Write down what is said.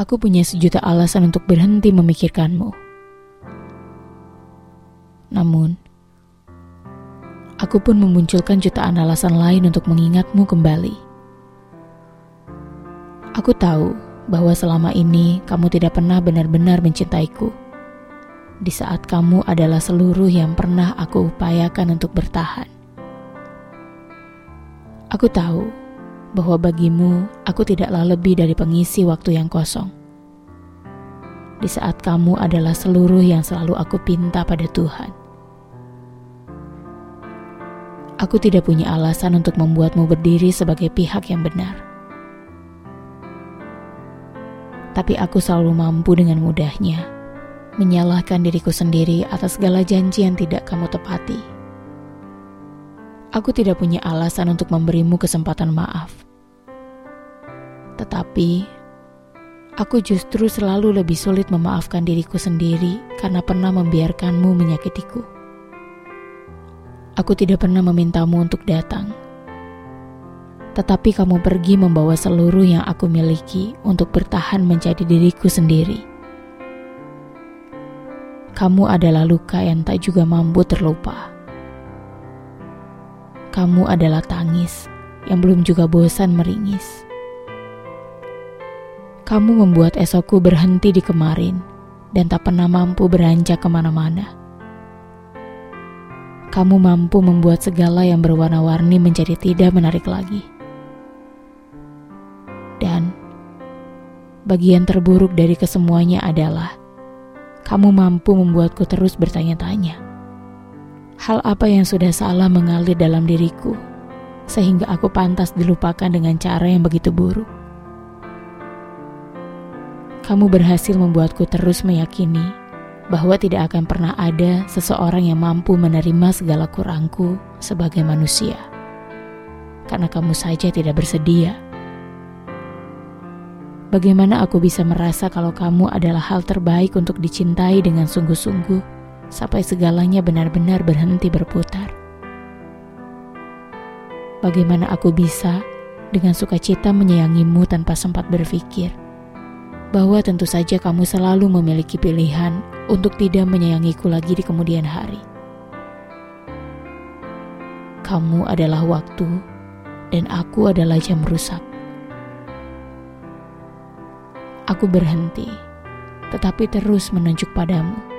Aku punya sejuta alasan untuk berhenti memikirkanmu. Namun, aku pun memunculkan jutaan alasan lain untuk mengingatmu kembali. Aku tahu bahwa selama ini kamu tidak pernah benar-benar mencintaiku. Di saat kamu adalah seluruh yang pernah aku upayakan untuk bertahan. Aku tahu bahwa bagimu aku tidaklah lebih dari pengisi waktu yang kosong. Di saat kamu adalah seluruh yang selalu aku pinta pada Tuhan. Aku tidak punya alasan untuk membuatmu berdiri sebagai pihak yang benar. Tapi aku selalu mampu dengan mudahnya menyalahkan diriku sendiri atas segala janji yang tidak kamu tepati. Aku tidak punya alasan untuk memberimu kesempatan maaf. Tetapi, aku justru selalu lebih sulit memaafkan diriku sendiri karena pernah membiarkanmu menyakitiku. Aku tidak pernah memintamu untuk datang. Tetapi kamu pergi membawa seluruh yang aku miliki untuk bertahan menjadi diriku sendiri. Kamu adalah luka yang tak juga mampu terlupa. Kamu adalah tangis yang belum juga bosan meringis. Kamu membuat esokku berhenti di kemarin dan tak pernah mampu beranjak ke mana-mana kamu mampu membuat segala yang berwarna-warni menjadi tidak menarik lagi. Dan bagian terburuk dari kesemuanya adalah kamu mampu membuatku terus bertanya-tanya. Hal apa yang sudah salah mengalir dalam diriku sehingga aku pantas dilupakan dengan cara yang begitu buruk. Kamu berhasil membuatku terus meyakini bahwa tidak akan pernah ada seseorang yang mampu menerima segala kurangku sebagai manusia, karena kamu saja tidak bersedia. Bagaimana aku bisa merasa kalau kamu adalah hal terbaik untuk dicintai dengan sungguh-sungguh sampai segalanya benar-benar berhenti berputar? Bagaimana aku bisa dengan sukacita menyayangimu tanpa sempat berpikir bahwa tentu saja kamu selalu memiliki pilihan untuk tidak menyayangiku lagi di kemudian hari. Kamu adalah waktu, dan aku adalah jam rusak. Aku berhenti, tetapi terus menunjuk padamu.